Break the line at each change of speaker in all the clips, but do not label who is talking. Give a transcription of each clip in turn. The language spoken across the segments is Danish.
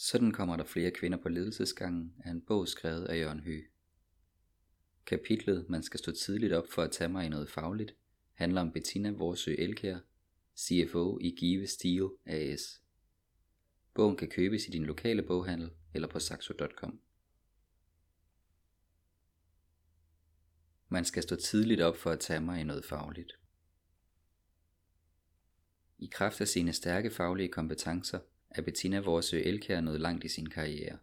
Sådan kommer der flere kvinder på ledelsesgangen af en bog skrevet af Jørgen Høgh. Kapitlet Man skal stå tidligt op for at tage mig i noget fagligt handler om Bettina Vorsø Elkær, CFO i Give Steel AS. Bogen kan købes i din lokale boghandel eller på saxo.com. Man skal stå tidligt op for at tage mig i noget fagligt. I kraft af sine stærke faglige kompetencer er Bettina Vorsø Elkær nået langt i sin karriere.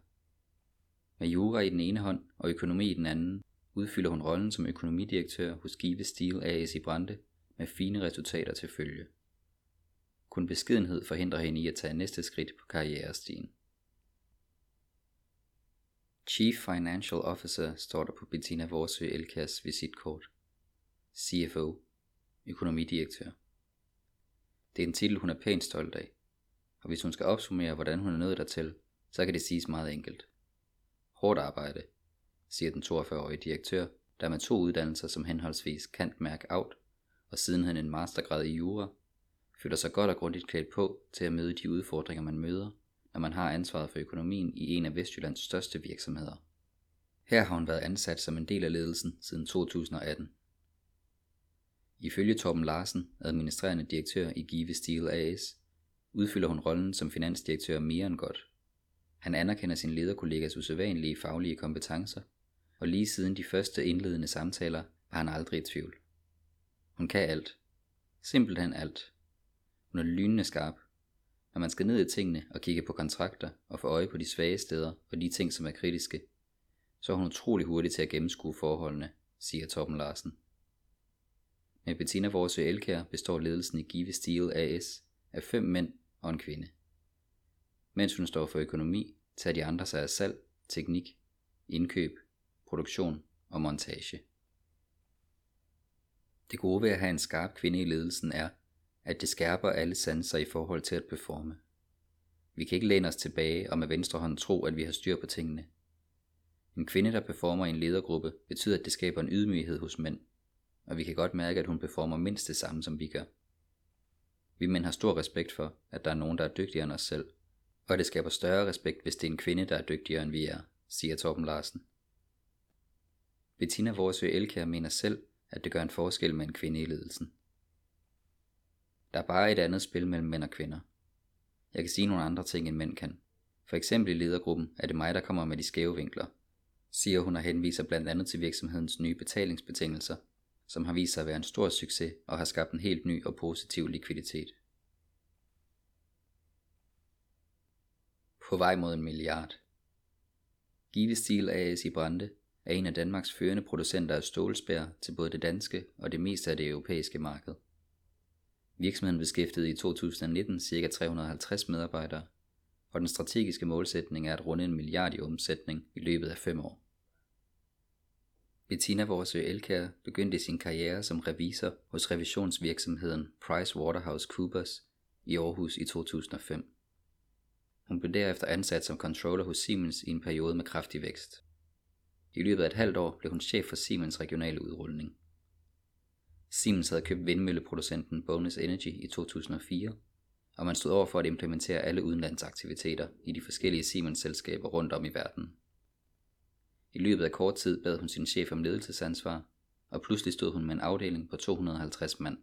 Med jura i den ene hånd og økonomi i den anden, udfylder hun rollen som økonomidirektør hos Give Steel AS i Brande med fine resultater til følge. Kun beskedenhed forhindrer hende i at tage næste skridt på karrierestigen. Chief Financial Officer står der på Bettina Vorsø Elkas visitkort. CFO, økonomidirektør. Det er en titel, hun er pænt stolt af. Og hvis hun skal opsummere, hvordan hun er nået dertil, så kan det siges meget enkelt. Hårdt arbejde, siger den 42-årige direktør, der med to uddannelser som henholdsvis Kant Mærk Out og sidenhen en mastergrad i jura, føler sig godt og grundigt klædt på til at møde de udfordringer, man møder, når man har ansvaret for økonomien i en af Vestjyllands største virksomheder. Her har hun været ansat som en del af ledelsen siden 2018. Ifølge Torben Larsen, administrerende direktør i Give Steel AS, udfylder hun rollen som finansdirektør mere end godt. Han anerkender sin lederkollegas usædvanlige faglige kompetencer, og lige siden de første indledende samtaler var han aldrig i tvivl. Hun kan alt. Simpelthen alt. Hun er lynende skarp. Når man skal ned i tingene og kigge på kontrakter og få øje på de svage steder og de ting, som er kritiske, så er hun utrolig hurtig til at gennemskue forholdene, siger Torben Larsen. Med Bettina Vorsø Elkær består ledelsen i Give Steel AS af fem mænd og en kvinde. Mens hun står for økonomi, tager de andre sig af salg, teknik, indkøb, produktion og montage. Det gode ved at have en skarp kvinde i ledelsen er, at det skærper alle sanser i forhold til at performe. Vi kan ikke læne os tilbage og med venstre hånd tro, at vi har styr på tingene. En kvinde, der performer i en ledergruppe, betyder, at det skaber en ydmyghed hos mænd, og vi kan godt mærke, at hun performer mindst det samme, som vi gør. Vi mænd har stor respekt for, at der er nogen, der er dygtigere end os selv, og det skaber større respekt, hvis det er en kvinde, der er dygtigere end vi er, siger Torben Larsen. Bettina Vorsø Elkær mener selv, at det gør en forskel med en kvinde i ledelsen. Der er bare et andet spil mellem mænd og kvinder. Jeg kan sige nogle andre ting, end mænd kan. For eksempel i ledergruppen er det mig, der kommer med de skæve vinkler, siger hun og henviser blandt andet til virksomhedens nye betalingsbetingelser, som har vist sig at være en stor succes og har skabt en helt ny og positiv likviditet. På vej mod en milliard. Give Steel AS i Brande er en af Danmarks førende producenter af stålspær til både det danske og det meste af det europæiske marked. Virksomheden beskæftigede i 2019 ca. 350 medarbejdere, og den strategiske målsætning er at runde en milliard i omsætning i løbet af fem år. Bettina Vorsø Elkær begyndte sin karriere som revisor hos revisionsvirksomheden PricewaterhouseCoopers i Aarhus i 2005. Hun blev derefter ansat som controller hos Siemens i en periode med kraftig vækst. I løbet af et halvt år blev hun chef for Siemens regionale udrulning. Siemens havde købt vindmølleproducenten Bonus Energy i 2004, og man stod over for at implementere alle udenlandsaktiviteter i de forskellige Siemens-selskaber rundt om i verden. I løbet af kort tid bad hun sin chef om ledelsesansvar, og pludselig stod hun med en afdeling på 250 mand.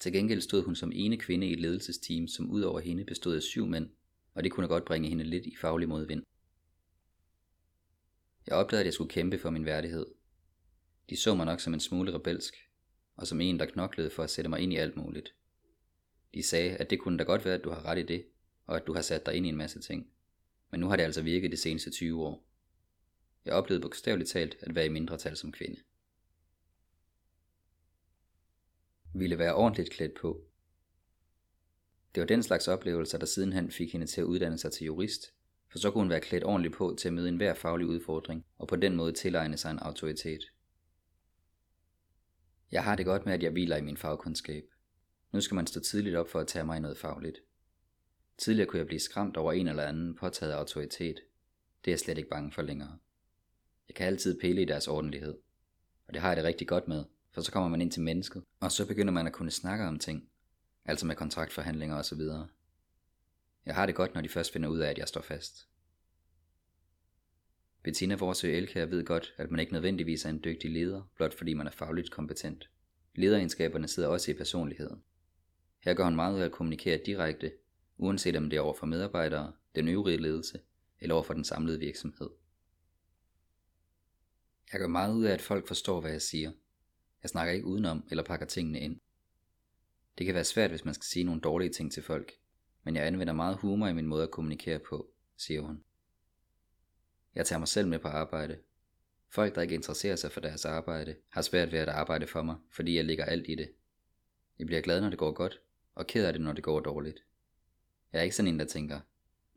Til gengæld stod hun som ene kvinde i et ledelsesteam, som udover hende bestod af syv mænd, og det kunne godt bringe hende lidt i faglig modvind. Jeg opdagede, at jeg skulle kæmpe for min værdighed. De så mig nok som en smule rebelsk, og som en, der knoklede for at sætte mig ind i alt muligt. De sagde, at det kunne da godt være, at du har ret i det, og at du har sat dig ind i en masse ting. Men nu har det altså virket de seneste 20 år. Jeg oplevede bogstaveligt talt at være i mindretal som kvinde. Ville være ordentligt klædt på. Det var den slags oplevelser, der sidenhen fik hende til at uddanne sig til jurist, for så kunne hun være klædt ordentligt på til at møde enhver faglig udfordring, og på den måde tilegne sig en autoritet. Jeg har det godt med, at jeg hviler i min fagkundskab. Nu skal man stå tidligt op for at tage mig i noget fagligt. Tidligere kunne jeg blive skræmt over en eller anden påtaget autoritet. Det er jeg slet ikke bange for længere. Jeg kan altid pille i deres ordentlighed. Og det har jeg det rigtig godt med, for så kommer man ind til mennesket, og så begynder man at kunne snakke om ting, altså med kontraktforhandlinger osv. Jeg har det godt, når de først finder ud af, at jeg står fast. Bettina Vorsø Elkær ved godt, at man ikke nødvendigvis er en dygtig leder, blot fordi man er fagligt kompetent. Lederegenskaberne sidder også i personligheden. Her gør hun meget ud af at kommunikere direkte, uanset om det er over for medarbejdere, den øvrige ledelse eller over for den samlede virksomhed. Jeg gør meget ud af, at folk forstår, hvad jeg siger. Jeg snakker ikke udenom eller pakker tingene ind. Det kan være svært, hvis man skal sige nogle dårlige ting til folk, men jeg anvender meget humor i min måde at kommunikere på, siger hun. Jeg tager mig selv med på arbejde. Folk, der ikke interesserer sig for deres arbejde, har svært ved at arbejde for mig, fordi jeg lægger alt i det. Jeg bliver glad, når det går godt, og ked af det, når det går dårligt. Jeg er ikke sådan en, der tænker,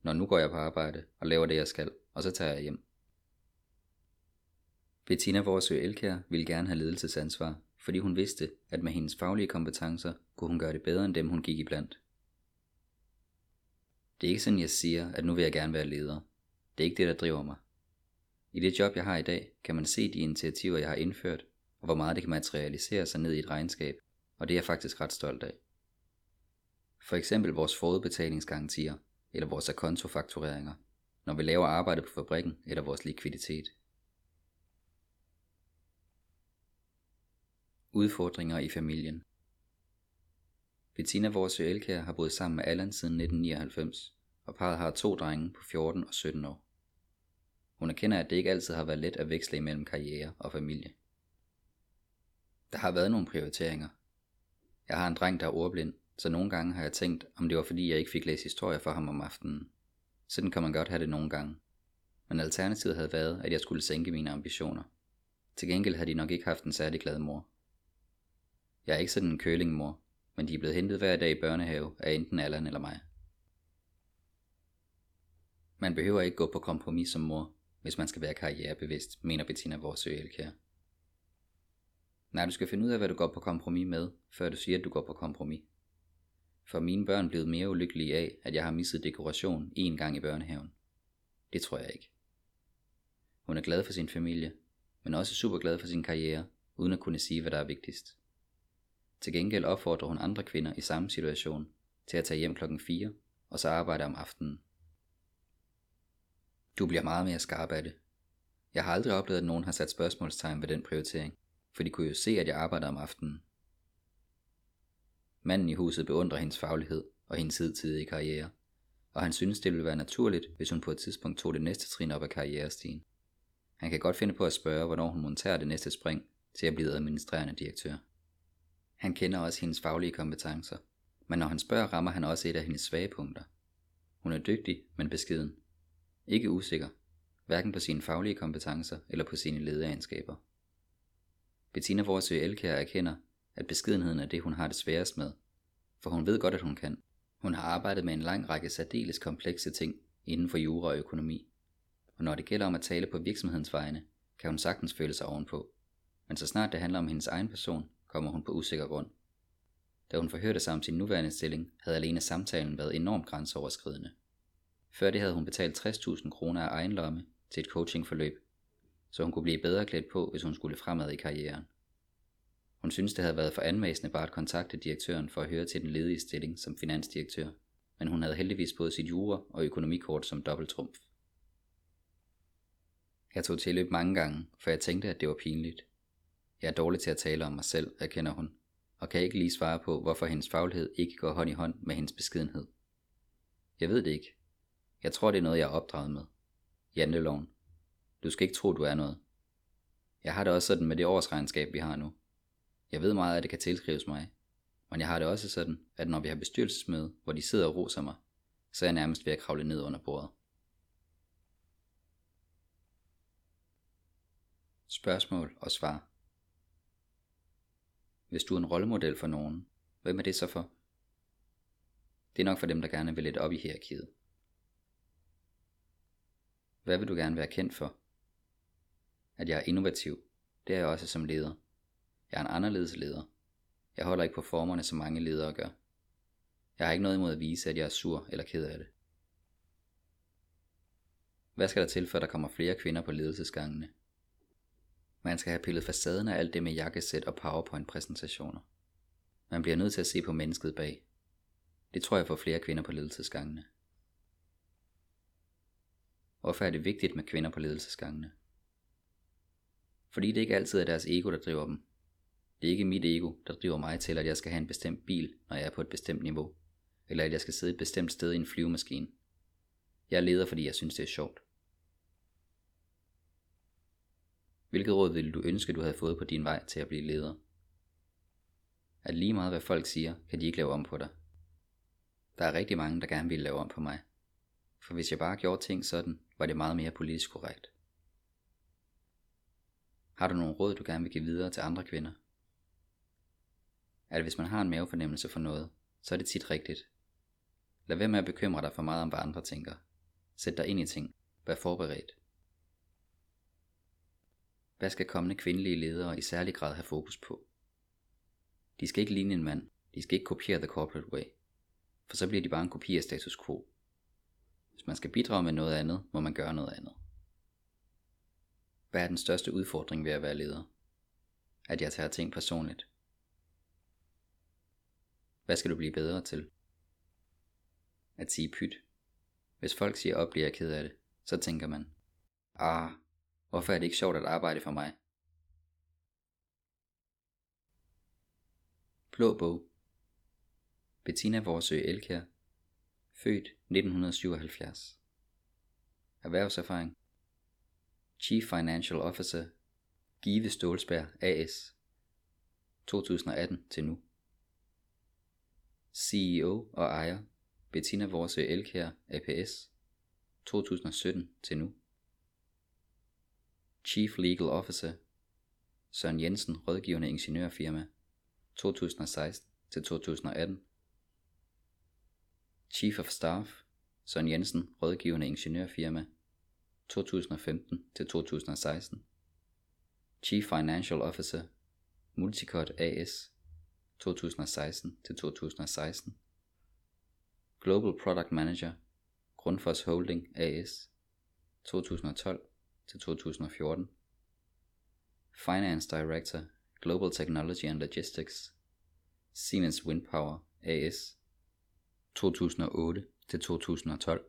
når nu går jeg på arbejde og laver det, jeg skal, og så tager jeg hjem. Bettina Vorsø Elkær ville gerne have ledelsesansvar, fordi hun vidste, at med hendes faglige kompetencer kunne hun gøre det bedre end dem, hun gik iblandt. Det er ikke sådan, jeg siger, at nu vil jeg gerne være leder. Det er ikke det, der driver mig. I det job, jeg har i dag, kan man se de initiativer, jeg har indført, og hvor meget det kan materialisere sig ned i et regnskab, og det er jeg faktisk ret stolt af. For eksempel vores forudbetalingsgarantier, eller vores akontofaktureringer, når vi laver arbejde på fabrikken eller vores likviditet. Udfordringer i familien Bettina Vorsø Elkær har boet sammen med Allan siden 1999, og parret har to drenge på 14 og 17 år. Hun erkender, at det ikke altid har været let at veksle imellem karriere og familie. Der har været nogle prioriteringer. Jeg har en dreng, der er ordblind, så nogle gange har jeg tænkt, om det var fordi jeg ikke fik læst historier for ham om aftenen. Sådan kan man godt have det nogle gange. Men alternativet havde været, at jeg skulle sænke mine ambitioner. Til gengæld havde de nok ikke haft en særlig glad mor. Jeg er ikke sådan en kølingmor, men de er blevet hentet hver dag i børnehave af enten Allan eller mig. Man behøver ikke gå på kompromis som mor, hvis man skal være karrierebevidst, mener Bettina Vorsø Elkær. Nej, du skal finde ud af, hvad du går på kompromis med, før du siger, at du går på kompromis. For mine børn blev mere ulykkelige af, at jeg har misset dekoration en gang i børnehaven. Det tror jeg ikke. Hun er glad for sin familie, men også super glad for sin karriere, uden at kunne sige, hvad der er vigtigst. Til gengæld opfordrer hun andre kvinder i samme situation til at tage hjem klokken 4 og så arbejde om aftenen. Du bliver meget mere skarp af det. Jeg har aldrig oplevet, at nogen har sat spørgsmålstegn ved den prioritering, for de kunne jo se, at jeg arbejder om aftenen. Manden i huset beundrer hendes faglighed og hendes hidtidige karriere, og han synes, det ville være naturligt, hvis hun på et tidspunkt tog det næste trin op af karrierestigen. Han kan godt finde på at spørge, hvornår hun monterer det næste spring til at blive administrerende direktør. Han kender også hendes faglige kompetencer, men når han spørger, rammer han også et af hendes svage punkter. Hun er dygtig, men beskeden. Ikke usikker, hverken på sine faglige kompetencer eller på sine lederegenskaber. Bettina Vorsø Elkær erkender, at beskedenheden er det, hun har det sværest med, for hun ved godt, at hun kan. Hun har arbejdet med en lang række særdeles komplekse ting inden for jura og økonomi, og når det gælder om at tale på virksomhedens vegne, kan hun sagtens føle sig ovenpå. Men så snart det handler om hendes egen person, kommer hun på usikker grund. Da hun forhørte sig om sin nuværende stilling, havde alene samtalen været enormt grænseoverskridende. Før det havde hun betalt 60.000 kroner af egen lomme til et coachingforløb, så hun kunne blive bedre klædt på, hvis hun skulle fremad i karrieren. Hun syntes, det havde været for anmæsende bare at kontakte direktøren for at høre til den ledige stilling som finansdirektør, men hun havde heldigvis både sit jura og økonomikort som dobbelttrumf. Jeg tog tilløb mange gange, for jeg tænkte, at det var pinligt. Jeg er dårlig til at tale om mig selv, erkender hun, og kan ikke lige svare på, hvorfor hendes faglighed ikke går hånd i hånd med hendes beskedenhed. Jeg ved det ikke. Jeg tror, det er noget, jeg er opdraget med. Janteloven. Du skal ikke tro, du er noget. Jeg har det også sådan med det årsregnskab, vi har nu. Jeg ved meget, at det kan tilskrives mig, men jeg har det også sådan, at når vi har bestyrelsesmøde, hvor de sidder og roser mig, så er jeg nærmest ved at kravle ned under bordet. Spørgsmål og svar hvis du er en rollemodel for nogen, hvem er det så for? Det er nok for dem, der gerne vil lidt op i hierarkiet. Hvad vil du gerne være kendt for? At jeg er innovativ, det er jeg også som leder. Jeg er en anderledes leder. Jeg holder ikke på formerne, som mange ledere gør. Jeg har ikke noget imod at vise, at jeg er sur eller ked af det. Hvad skal der til, for at der kommer flere kvinder på ledelsesgangene? Man skal have pillet facaden af alt det med jakkesæt og PowerPoint-præsentationer. Man bliver nødt til at se på mennesket bag. Det tror jeg får flere kvinder på ledelsesgangene. Hvorfor er det vigtigt med kvinder på ledelsesgangene? Fordi det ikke altid er deres ego, der driver dem. Det er ikke mit ego, der driver mig til, at jeg skal have en bestemt bil, når jeg er på et bestemt niveau. Eller at jeg skal sidde et bestemt sted i en flyvemaskine. Jeg leder, fordi jeg synes, det er sjovt. Hvilket råd ville du ønske, du havde fået på din vej til at blive leder? At lige meget hvad folk siger, kan de ikke lave om på dig. Der er rigtig mange, der gerne vil lave om på mig. For hvis jeg bare gjorde ting sådan, var det meget mere politisk korrekt. Har du nogle råd, du gerne vil give videre til andre kvinder? At hvis man har en mavefornemmelse for noget, så er det tit rigtigt. Lad være med at bekymre dig for meget om, hvad andre tænker. Sæt dig ind i ting. Vær forberedt. Hvad skal kommende kvindelige ledere i særlig grad have fokus på? De skal ikke ligne en mand. De skal ikke kopiere the corporate way. For så bliver de bare en kopi af status quo. Hvis man skal bidrage med noget andet, må man gøre noget andet. Hvad er den største udfordring ved at være leder? At jeg tager ting personligt. Hvad skal du blive bedre til? At sige pyt. Hvis folk siger op, bliver jeg ked af det, så tænker man, ah, hvorfor er det ikke sjovt at arbejde for mig? Blå bog. Bettina Vorsø Elkær. Født 1977. Erhvervserfaring. Chief Financial Officer. Give Stålsberg AS. 2018 til nu. CEO og ejer Bettina Vorsø Elkær APS 2017 til nu. Chief Legal Officer Søren Jensen Rådgivende Ingeniørfirma 2016 til 2018. Chief of Staff Søren Jensen Rådgivende Ingeniørfirma 2015 til 2016. Chief Financial Officer Multicot AS 2016 til 2016. Global Product Manager Grundfos Holding AS 2012 til 2014. Finance Director Global Technology and Logistics Siemens Wind Power AS 2008 til 2012.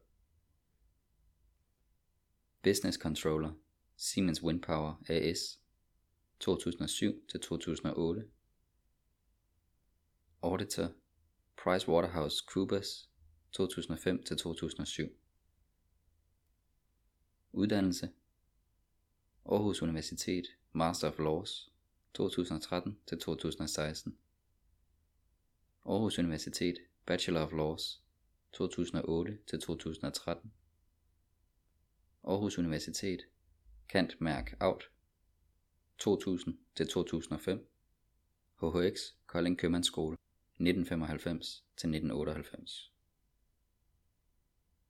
Business Controller Siemens Wind Power AS 2007 til 2008. Auditor PricewaterhouseCoopers 2005 til 2007. Uddannelse Aarhus Universitet Master of Laws 2013 til 2016. Aarhus Universitet Bachelor of Laws 2008 til 2013. Aarhus Universitet Kant Mærk Out 2000 til 2005. HHX Kolding Købmandsskole 1995 til 1998.